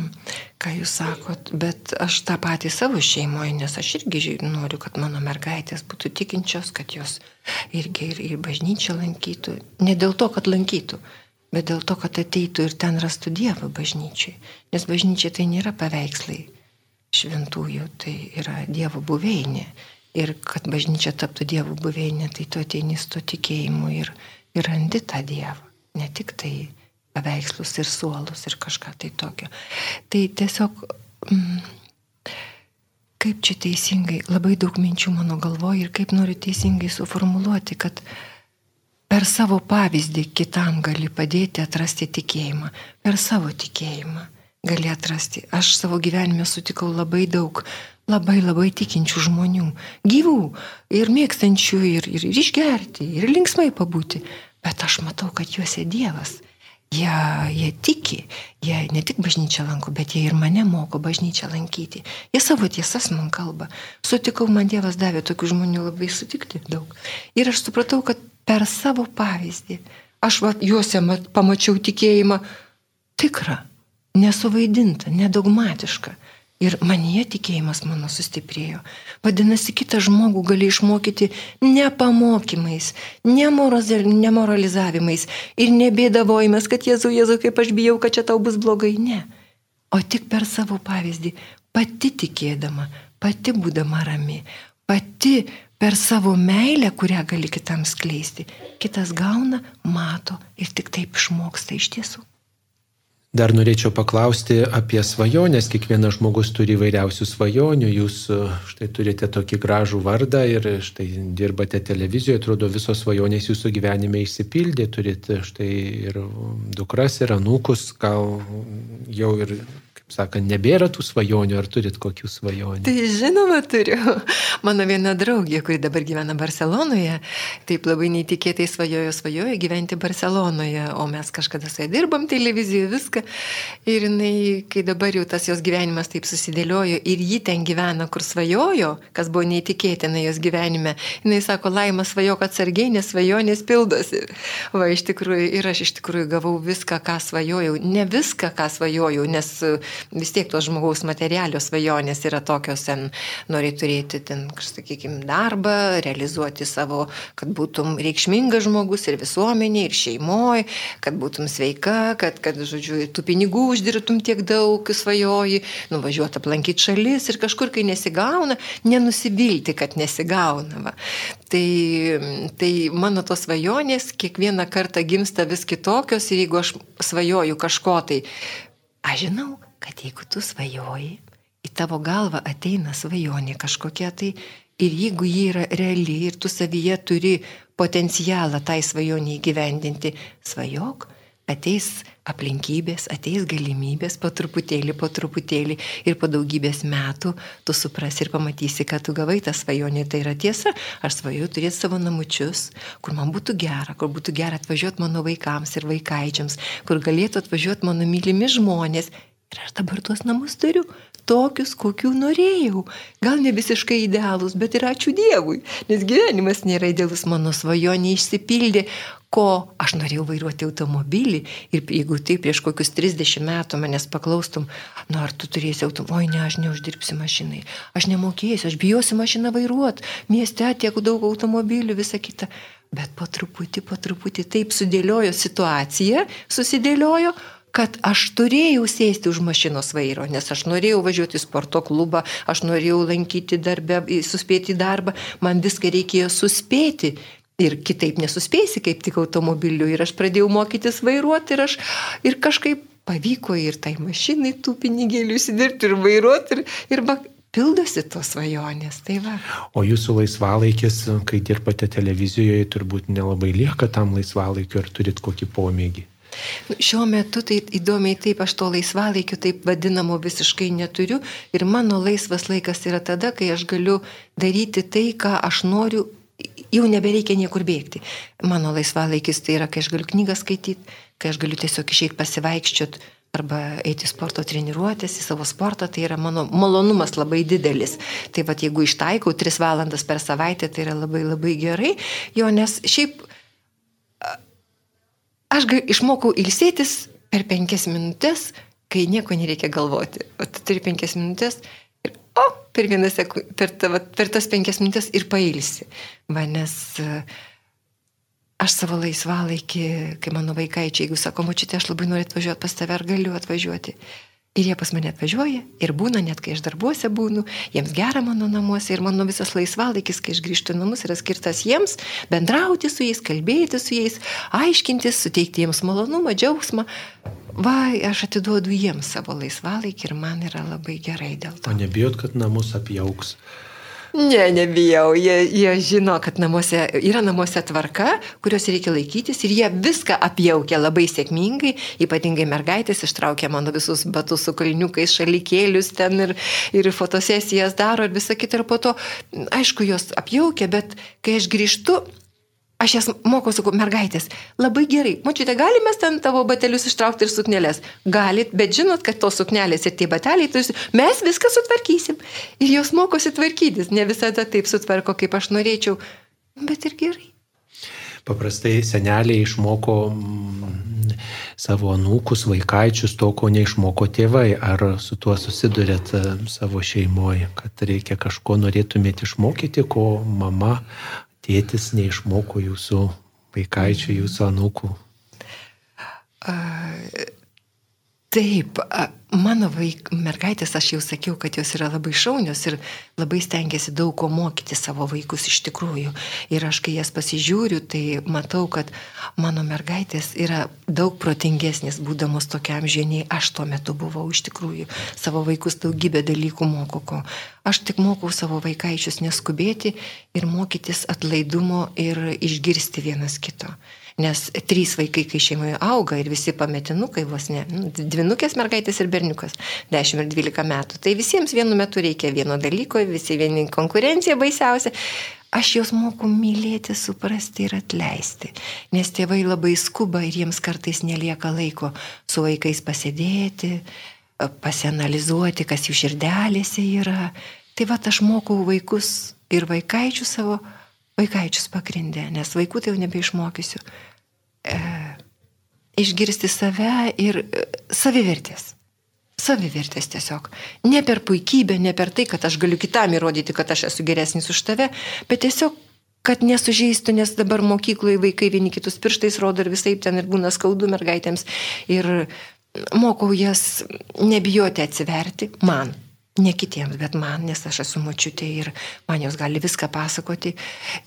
ką jūs sakot, bet aš tą patį savo šeimoje, nes aš irgi noriu, kad mano mergaitės būtų tikinčios, kad jos irgi ir, ir bažnyčią lankytų. Ne dėl to, kad lankytų, bet dėl to, kad ateitų ir ten rastų Dievą bažnyčiai. Nes bažnyčia tai nėra paveikslai šventųjų, tai yra Dievo buveinė. Ir kad bažnyčia taptų Dievo buveinė, tai tu ateini su to tikėjimu ir, ir randi tą Dievą. Ne tik tai paveikslus ir suolus ir kažką tai tokio. Tai tiesiog, mm, kaip čia teisingai, labai daug minčių mano galvoje ir kaip noriu teisingai suformuluoti, kad per savo pavyzdį kitam gali padėti atrasti tikėjimą, per savo tikėjimą gali atrasti. Aš savo gyvenime sutikau labai daug labai labai tikinčių žmonių, gyvų ir mėgstančių ir, ir, ir išgerti, ir linksmai pabūti. Bet aš matau, kad juose Dievas. Jie, jie tiki, jie ne tik bažnyčią lanko, bet jie ir mane moko bažnyčią lankyti. Jie savo tiesas man kalba. Sutikau, man Dievas davė tokių žmonių labai sutikti daug. Ir aš supratau, kad per savo pavyzdį aš va, juose mat, pamačiau tikėjimą tikrą, nesuvaidintą, nedogmatišką. Ir manyje tikėjimas mano sustiprėjo. Vadinasi, kitą žmogų gali išmokyti ne pamokymais, ne moralizavimais ir nebėdavojimas, kad Jėzau, Jėzau, kaip aš bijau, kad čia tau bus blogai. Ne. O tik per savo pavyzdį, pati tikėdama, pati būdama rami, pati per savo meilę, kurią gali kitam skleisti, kitas gauna, mato ir tik taip išmoksta iš tiesų. Dar norėčiau paklausti apie svajonės. Kiekvienas žmogus turi įvairiausių svajonių. Jūs e, štai turite tokį gražų vardą ir štai dirbate televizijoje, atrodo visos svajonės jūsų gyvenime išsipildė. Turite štai ir dukras, ir anūkus, gal jau ir sakant, nebėra tų svajonių, ar turit kokių svajonių? Tai žinoma, turiu. Mano viena draugė, kuri dabar gyvena Barcelonoje, taip labai neįtikėtai svajojo, svajojo gyventi Barcelonoje, o mes kažkada su ja dirbam televizijoje, viską. Ir jinai, kai dabar jau tas jos gyvenimas taip susidėliojo ir ji ten gyvena, kur svajojo, kas buvo neįtikėtina jos gyvenime, jinai sako, laima svajok atsargiai, nes svajonės pildosi. Va, iš tikrųjų, ir aš iš tikrųjų gavau viską, ką svajojau. Ne viską, ką svajojau, nes vis tiek tos žmogaus materialios svajonės yra tokios, ten nori turėti, ten, sakykime, darbą, realizuoti savo, kad būtum reikšmingas žmogus ir visuomenė, ir šeimoje, kad būtum sveika, kad, kad, žodžiu, tų pinigų uždirbtum tiek daug, svajoji, nuvažiuoti aplankyti šalis ir kažkur, kai nesigauna, nenusivilti, kad nesigauna. Va. Tai, tai mano tos svajonės kiekvieną kartą gimsta vis kitokios ir jeigu aš svajoju kažko tai, aš žinau, kad jeigu tu svajoji, į tavo galvą ateina svajonė kažkokia tai ir jeigu ji yra reali ir tu savyje turi potencialą tai svajonį įgyvendinti, svajok, ateis aplinkybės, ateis galimybės po truputėlį, po truputėlį ir po daugybės metų tu suprasi ir pamatysi, kad tu gavai tą svajonę. Tai yra tiesa, aš svajoju turėti savo namučius, kur man būtų gera, kur būtų gera atvažiuoti mano vaikams ir vaikaičiams, kur galėtų atvažiuoti mano mylimi žmonės Ir aš dabar tuos namus turiu. tokius, kokių norėjau. Gal ne visiškai idealus, bet ir ačiū Dievui, nes gyvenimas nėra idealus, mano svajonė išsipildė, ko aš norėjau vairuoti automobilį ir jeigu tai prieš kokius 30 metų manęs paklaustum, nu ar tu turėsi automobilį, oi ne, aš neuždirbsiu mašinai, aš nemokėsiu, aš bijosiu mašiną vairuoti, mieste tiek daug automobilių, visa kita. Bet po truputį, po truputį taip sudėliojo situacija, susidėliojo, kad aš turėjau sėsti už mašinos vairo, nes aš norėjau važiuoti į sporto klubą, aš norėjau lankyti darbę, suspėti į darbą, man viską reikėjo suspėti. Ir kitaip nesuspėsi, kaip tik automobiliu. Ir aš pradėjau mokytis vairuoti ir, aš, ir kažkaip pavyko ir tai mašinai tų pinigėlių įsidirbti ir vairuoti. Ir, ir ba, pildosi tos svajonės. Tai va. o jūsų laisvalaikis, kai dirbate televizijoje, turbūt nelabai lieka tam laisvalaikiu, ar turit kokį pomėgį? Nu, šiuo metu tai įdomiai taip, aš to laisvalaikio taip vadinamo visiškai neturiu ir mano laisvas laikas yra tada, kai aš galiu daryti tai, ką aš noriu, jau nebereikia niekur bėgti. Mano laisvalaikis tai yra, kai aš galiu knygą skaityti, kai aš galiu tiesiog išeiti pasivaikščioti arba eiti sporto treniruotės į savo sportą, tai yra mano malonumas labai didelis. Tai vad jeigu ištaikau 3 valandas per savaitę, tai yra labai labai gerai, jo nes šiaip aš išmokau ilsėtis per penkias minutės, kai nieko nereikia galvoti. O tu turi penkias minutės ir, o, per, seku, per, ta, va, per tas penkias minutės ir pailsi. Va, nes e, aš savo laisvalaikį, kai mano vaikaičiai, jeigu sako, močiutė, aš labai noriu atvažiuoti pas tave, ar galiu atvažiuoti. Ir jie pas mane atvažiuoja ir būna, net kai aš darbuose būnu, jiems gera mano namuose ir mano visas laisvalaikis, kai aš grįžtu į namus, yra skirtas jiems bendrauti su jais, kalbėti su jais, aiškintis, suteikti jiems malonumą, džiaugsmą. Va, aš atiduodu jiems savo laisvalaikį ir man yra labai gerai dėl to. O nebijot, kad namus apjauks? Ne, nebijau. Jie, jie žino, kad namuose, yra namuose tvarka, kurios reikia laikytis ir jie viską apjaukia labai sėkmingai, ypatingai mergaitės ištraukia mano visus batus su kalniukais, šalikėlius ten ir, ir fotosesijas daro ir visą kitą ir po to, aišku, jos apjaukia, bet kai aš grįžtu, Aš jas mokau, sakau, mergaitės, labai gerai, mačiute, galime ten tavo batelius ištraukti ir suknelės. Galit, bet žinot, kad tos suknelės ir tie bateliai, tai mes viską sutvarkysim. Ir jos mokosi tvarkytis, ne visada taip sutvarko, kaip aš norėčiau, bet ir gerai. Paprastai seneliai išmoko mm, savo anūkus, vaikaičius to, ko neišmoko tėvai. Ar su tuo susidurėt e, savo šeimoje, kad reikia kažko norėtumėte išmokyti, ko mama tėtis neišmoko jūsų vaikaičių, jūsų anūkų? Taip, mano vaik, mergaitės, aš jau sakiau, kad jos yra labai šaunios ir labai stengiasi daug ko mokyti savo vaikus iš tikrųjų. Ir aš, kai jas pasižiūriu, tai matau, kad mano mergaitės yra daug protingesnės, būdamos tokiam žiniai, aš tuo metu buvau iš tikrųjų. Savo vaikus daugybę dalykų moko, ko. Aš tik mokau savo vaikaičius neskubėti ir mokytis atlaidumo ir išgirsti vienas kito. Nes trys vaikai, kai šeimoje auga ir visi pametinukai, vos ne, nu, dvinukės mergaitės ir berniukas, 10 ir 12 metų, tai visiems vienu metu reikia vieno dalyko, visi vieni konkurencija baisiausia. Aš juos moku mylėti, suprasti ir atleisti, nes tėvai labai skuba ir jiems kartais nelieka laiko su vaikais pasėdėti, pasianalizuoti, kas jų širdelėse yra. Tai va, aš mokau vaikus ir vaikaičių savo, vaikaičius pagrindė, nes vaikų tai jau nebeišmokysiu išgirsti save ir e, savivertės. Savivertės tiesiog. Ne per puikybę, ne per tai, kad aš galiu kitam įrodyti, kad aš esu geresnis už tave, bet tiesiog, kad nesužeistų, nes dabar mokykloje vaikai vieni kitus pirštais rodo ir visai ten ir būna skaudu mergaitėms. Ir mokau jas nebijoti atsiverti man, Ne kitiems, bet man, nes aš esu močiutė ir man jos gali viską pasakoti.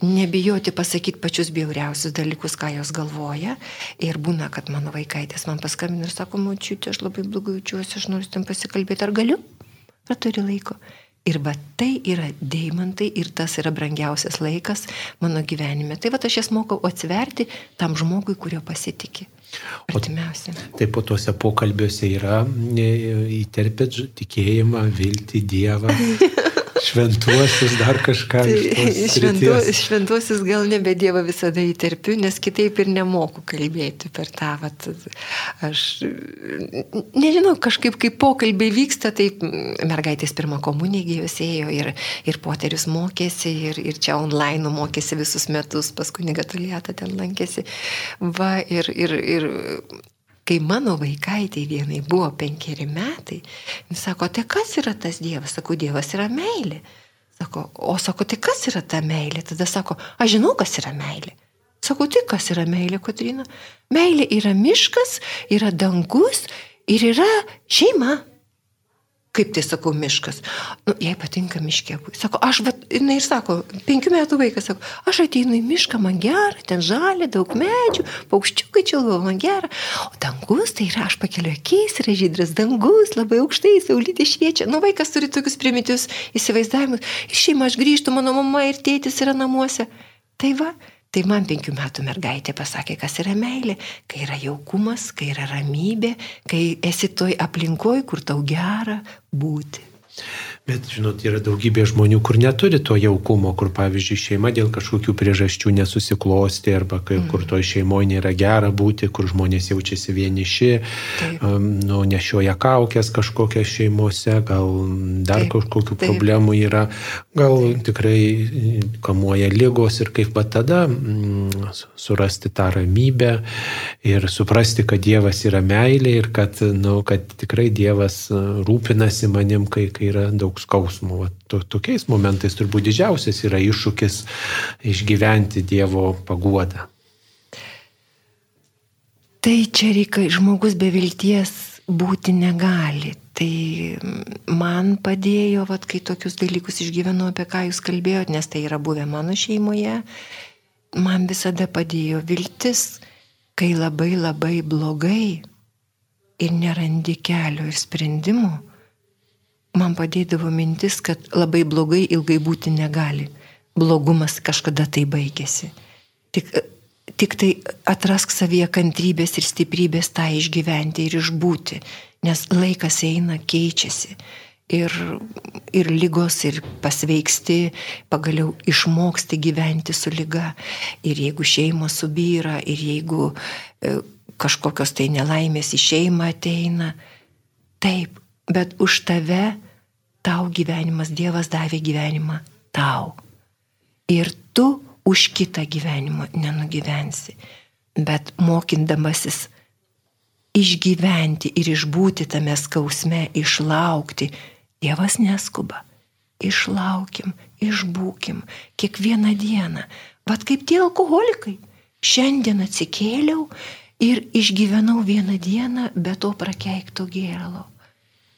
Nebijoti pasakyti pačius bjauriausius dalykus, ką jos galvoja. Ir būna, kad mano vaikaitės man paskambina ir sako, močiutė, aš labai blogai jaučiuosi, aš noriu tam pasikalbėti, ar galiu? Ar turi laiko? Ir va tai yra deimantai ir tas yra brangiausias laikas mano gyvenime. Tai va aš jas mokau atsiverti tam žmogui, kurio pasitikė. Artimiausia. Tai po tuose pokalbiuose yra įterpėt tikėjimą, viltį, Dievą. šventuosius, dar kažką. Tai, šventu, šventuosius gal nebe Dievą visada įterpiu, nes kitaip ir nemoku kalbėti per tą. Vat, aš nežinau, kažkaip kaip pokalbiai vyksta, tai mergaitės pirmą komuniją jos ėjo ir, ir poterius mokėsi, ir, ir čia online mokėsi visus metus, paskui negatulėta ten lankėsi. Va, ir, ir, ir kai mano vaikaitai vienai buvo penkeri metai, jis sako, tai kas yra tas Dievas? Sako, Dievas yra meilė. Sako, o sako, tai kas yra ta meilė? Tada sako, aš žinau, kas yra meilė. Sako, tai kas yra meilė, Kotrina? Meilė yra miškas, yra dangus ir yra šeima kaip tai sakau, miškas. Nu, jai patinka miškė. Sako, aš, va, jinai ir sako, penkių metų vaikas, sako, aš ateinu į mišką, man gera, ten žalia, daug medžių, paukščiukai čiulvo, man gera. O dangus, tai yra, aš pakeliu akis, yra žydras dangus, labai aukštai, saulytė šviečia. Nu, vaikas turi tokius primityvius įsivaizdavimus. Iš šeima aš grįžtu, mano mama ir tėtis yra namuose. Tai va, Tai man penkių metų mergaitė pasakė, kas yra meilė, kai yra jaukumas, kai yra ramybė, kai esi toj aplinkoj, kur tau gera būti. Bet, žinot, yra daugybė žmonių, kur neturi to jaukumo, kur, pavyzdžiui, šeima dėl kažkokių priežasčių nesusiklosti, arba kai, mm. kur toj šeimoje nėra gera būti, kur žmonės jaučiasi vieniši, um, nu, nešioja kaukės kažkokią šeimose, gal dar Taip. kažkokių Taip. problemų yra, gal tikrai kamuoja lygos ir kaip pat tada mm, surasti tą ramybę ir suprasti, kad Dievas yra meilė ir kad, nu, kad tikrai Dievas rūpinasi manim, kai, kai yra daug daug skausmo. Va, to, tokiais momentais turbūt didžiausias yra iššūkis išgyventi Dievo paguodą. Tai čia reikia, žmogus be vilties būti negali. Tai man padėjo, vat, kai tokius dalykus išgyvenau, apie ką jūs kalbėjot, nes tai yra buvę mano šeimoje, man visada padėjo viltis, kai labai labai blogai ir nerandi kelio ir sprendimų man padėdavo mintis, kad labai blogai ilgai būti negali. Blogumas kažkada tai baigėsi. Tik, tik tai atrask savyje kantrybės ir stiprybės tą išgyventi ir išbūti, nes laikas eina, keičiasi. Ir, ir lygos, ir pasveiksti, pagaliau išmoksti gyventi su lyga. Ir jeigu šeimos subyra, ir jeigu e, kažkokios tai nelaimės į šeimą ateina, taip, bet už tave tau gyvenimas, Dievas davė gyvenimą tau. Ir tu už kitą gyvenimą nenugyvensi. Bet mokindamasis išgyventi ir išbūti tame skausme, išlaukti, Dievas neskuba. Išlaukim, išbūkim kiekvieną dieną. Vat kaip tie alkoholikai. Šiandien atsikėliau ir išgyvenau vieną dieną be to prakeikto gėralo.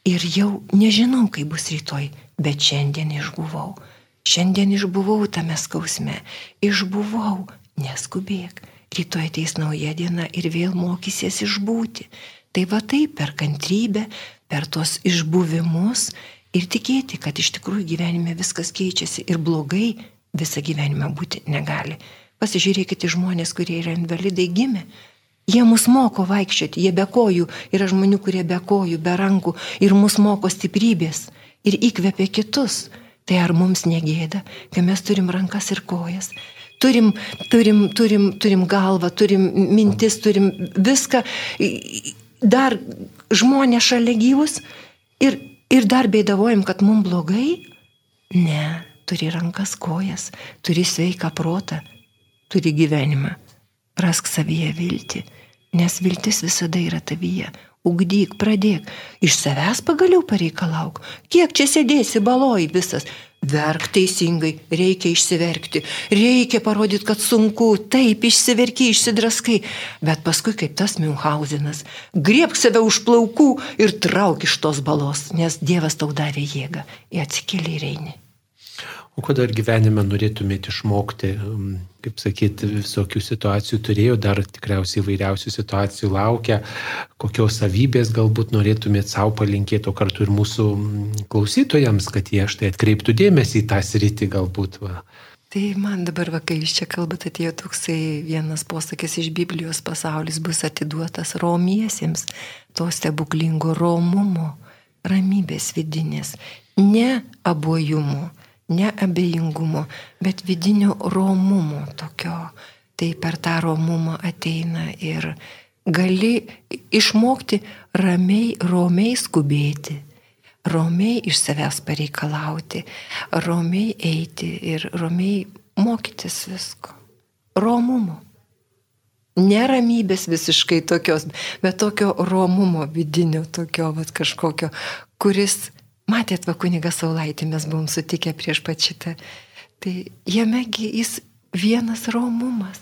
Ir jau nežinau, kaip bus rytoj, bet šiandien išbuvau. Šiandien išbuvau tame skausme. Išbuvau, neskubėk. Rytoj ateis nauja diena ir vėl mokysies išbūti. Tai va taip per kantrybę, per tuos išbuvimus ir tikėti, kad iš tikrųjų gyvenime viskas keičiasi ir blogai visą gyvenimą būti negali. Pasižiūrėkite žmonės, kurie yra invalidai gimę Jie mus moko vaikščioti, jie be kojų, yra žmonių, kurie be kojų, be rankų ir mus moko stiprybės ir įkvepia kitus. Tai ar mums negėda, kai mes turim rankas ir kojas, turim, turim, turim, turim galvą, turim mintis, turim viską, dar žmonės šalia gyvus ir, ir dar beidavojam, kad mums blogai? Ne, turi rankas, kojas, turi sveiką protą, turi gyvenimą. Prask savyje viltį, nes viltis visada yra tavyje. Ugdyk, pradėk, iš savęs pagaliau pareikalauk. Kiek čia sėdėsi baloj visas? Verk teisingai, reikia išsiverkti, reikia parodyti, kad sunku, taip išsiverki, išsidraskai, bet paskui kaip tas Münchhausenas, griebk save už plaukų ir trauk iš tos balos, nes Dievas tau davė jėgą, į atsikėlį ir eini. O ko dar gyvenime norėtumėte išmokti, um, kaip sakyti, visokių situacijų turėjau, dar tikriausiai įvairiausių situacijų laukia, kokios savybės galbūt norėtumėte savo palinkėti, o kartu ir mūsų um, klausytojams, kad jie štai atkreiptų dėmesį į tą sritį galbūt. Va. Tai man dabar, va, kai jūs čia kalbate, atėjo toksai vienas posakis iš Biblijos pasaulis bus atiduotas romiesiems, to stebuklingo romumo, ramybės vidinės ne abojumo, ne abejingumo, bet vidinio romumo tokio. Tai per tą romumą ateina ir gali išmokti ramiai, romiai skubėti, romiai iš savęs pareikalauti, romiai eiti ir romiai mokytis visko. Romumo. Neramybės visiškai tokios, bet tokio romumo vidinio, tokio vat, kažkokio, kuris, matėt, va kunigas Saulaitį mes buvom sutikę prieš pat šitą. Tai jamegi jis vienas romumas,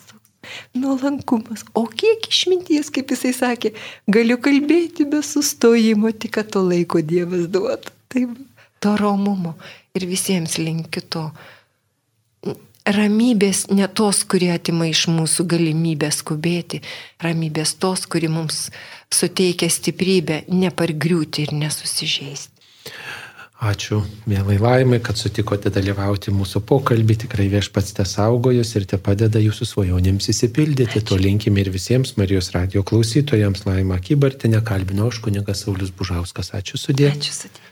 nuolankumas. O kiek išminties, kaip jisai sakė, galiu kalbėti be sustojimo, tik kad to laiko Dievas duoda. Taip, to romumo. Ir visiems linkiu to ramybės ne tos, kurie atima iš mūsų galimybę skubėti, ramybės tos, kuri mums suteikia stiprybę nepargriūti ir nesusižeisti. Ačiū, mėlai laimai, kad sutikote dalyvauti mūsų pokalbį. Tikrai viešpats te saugojus ir te padeda jūsų svajonėms įsipildyti. Ačiū. To linkime ir visiems Marijos radio klausytojams. Laima Kybartinė kalbino aš kunigas Saulis Bužauskas. Ačiū sudė. Ačiū sudė.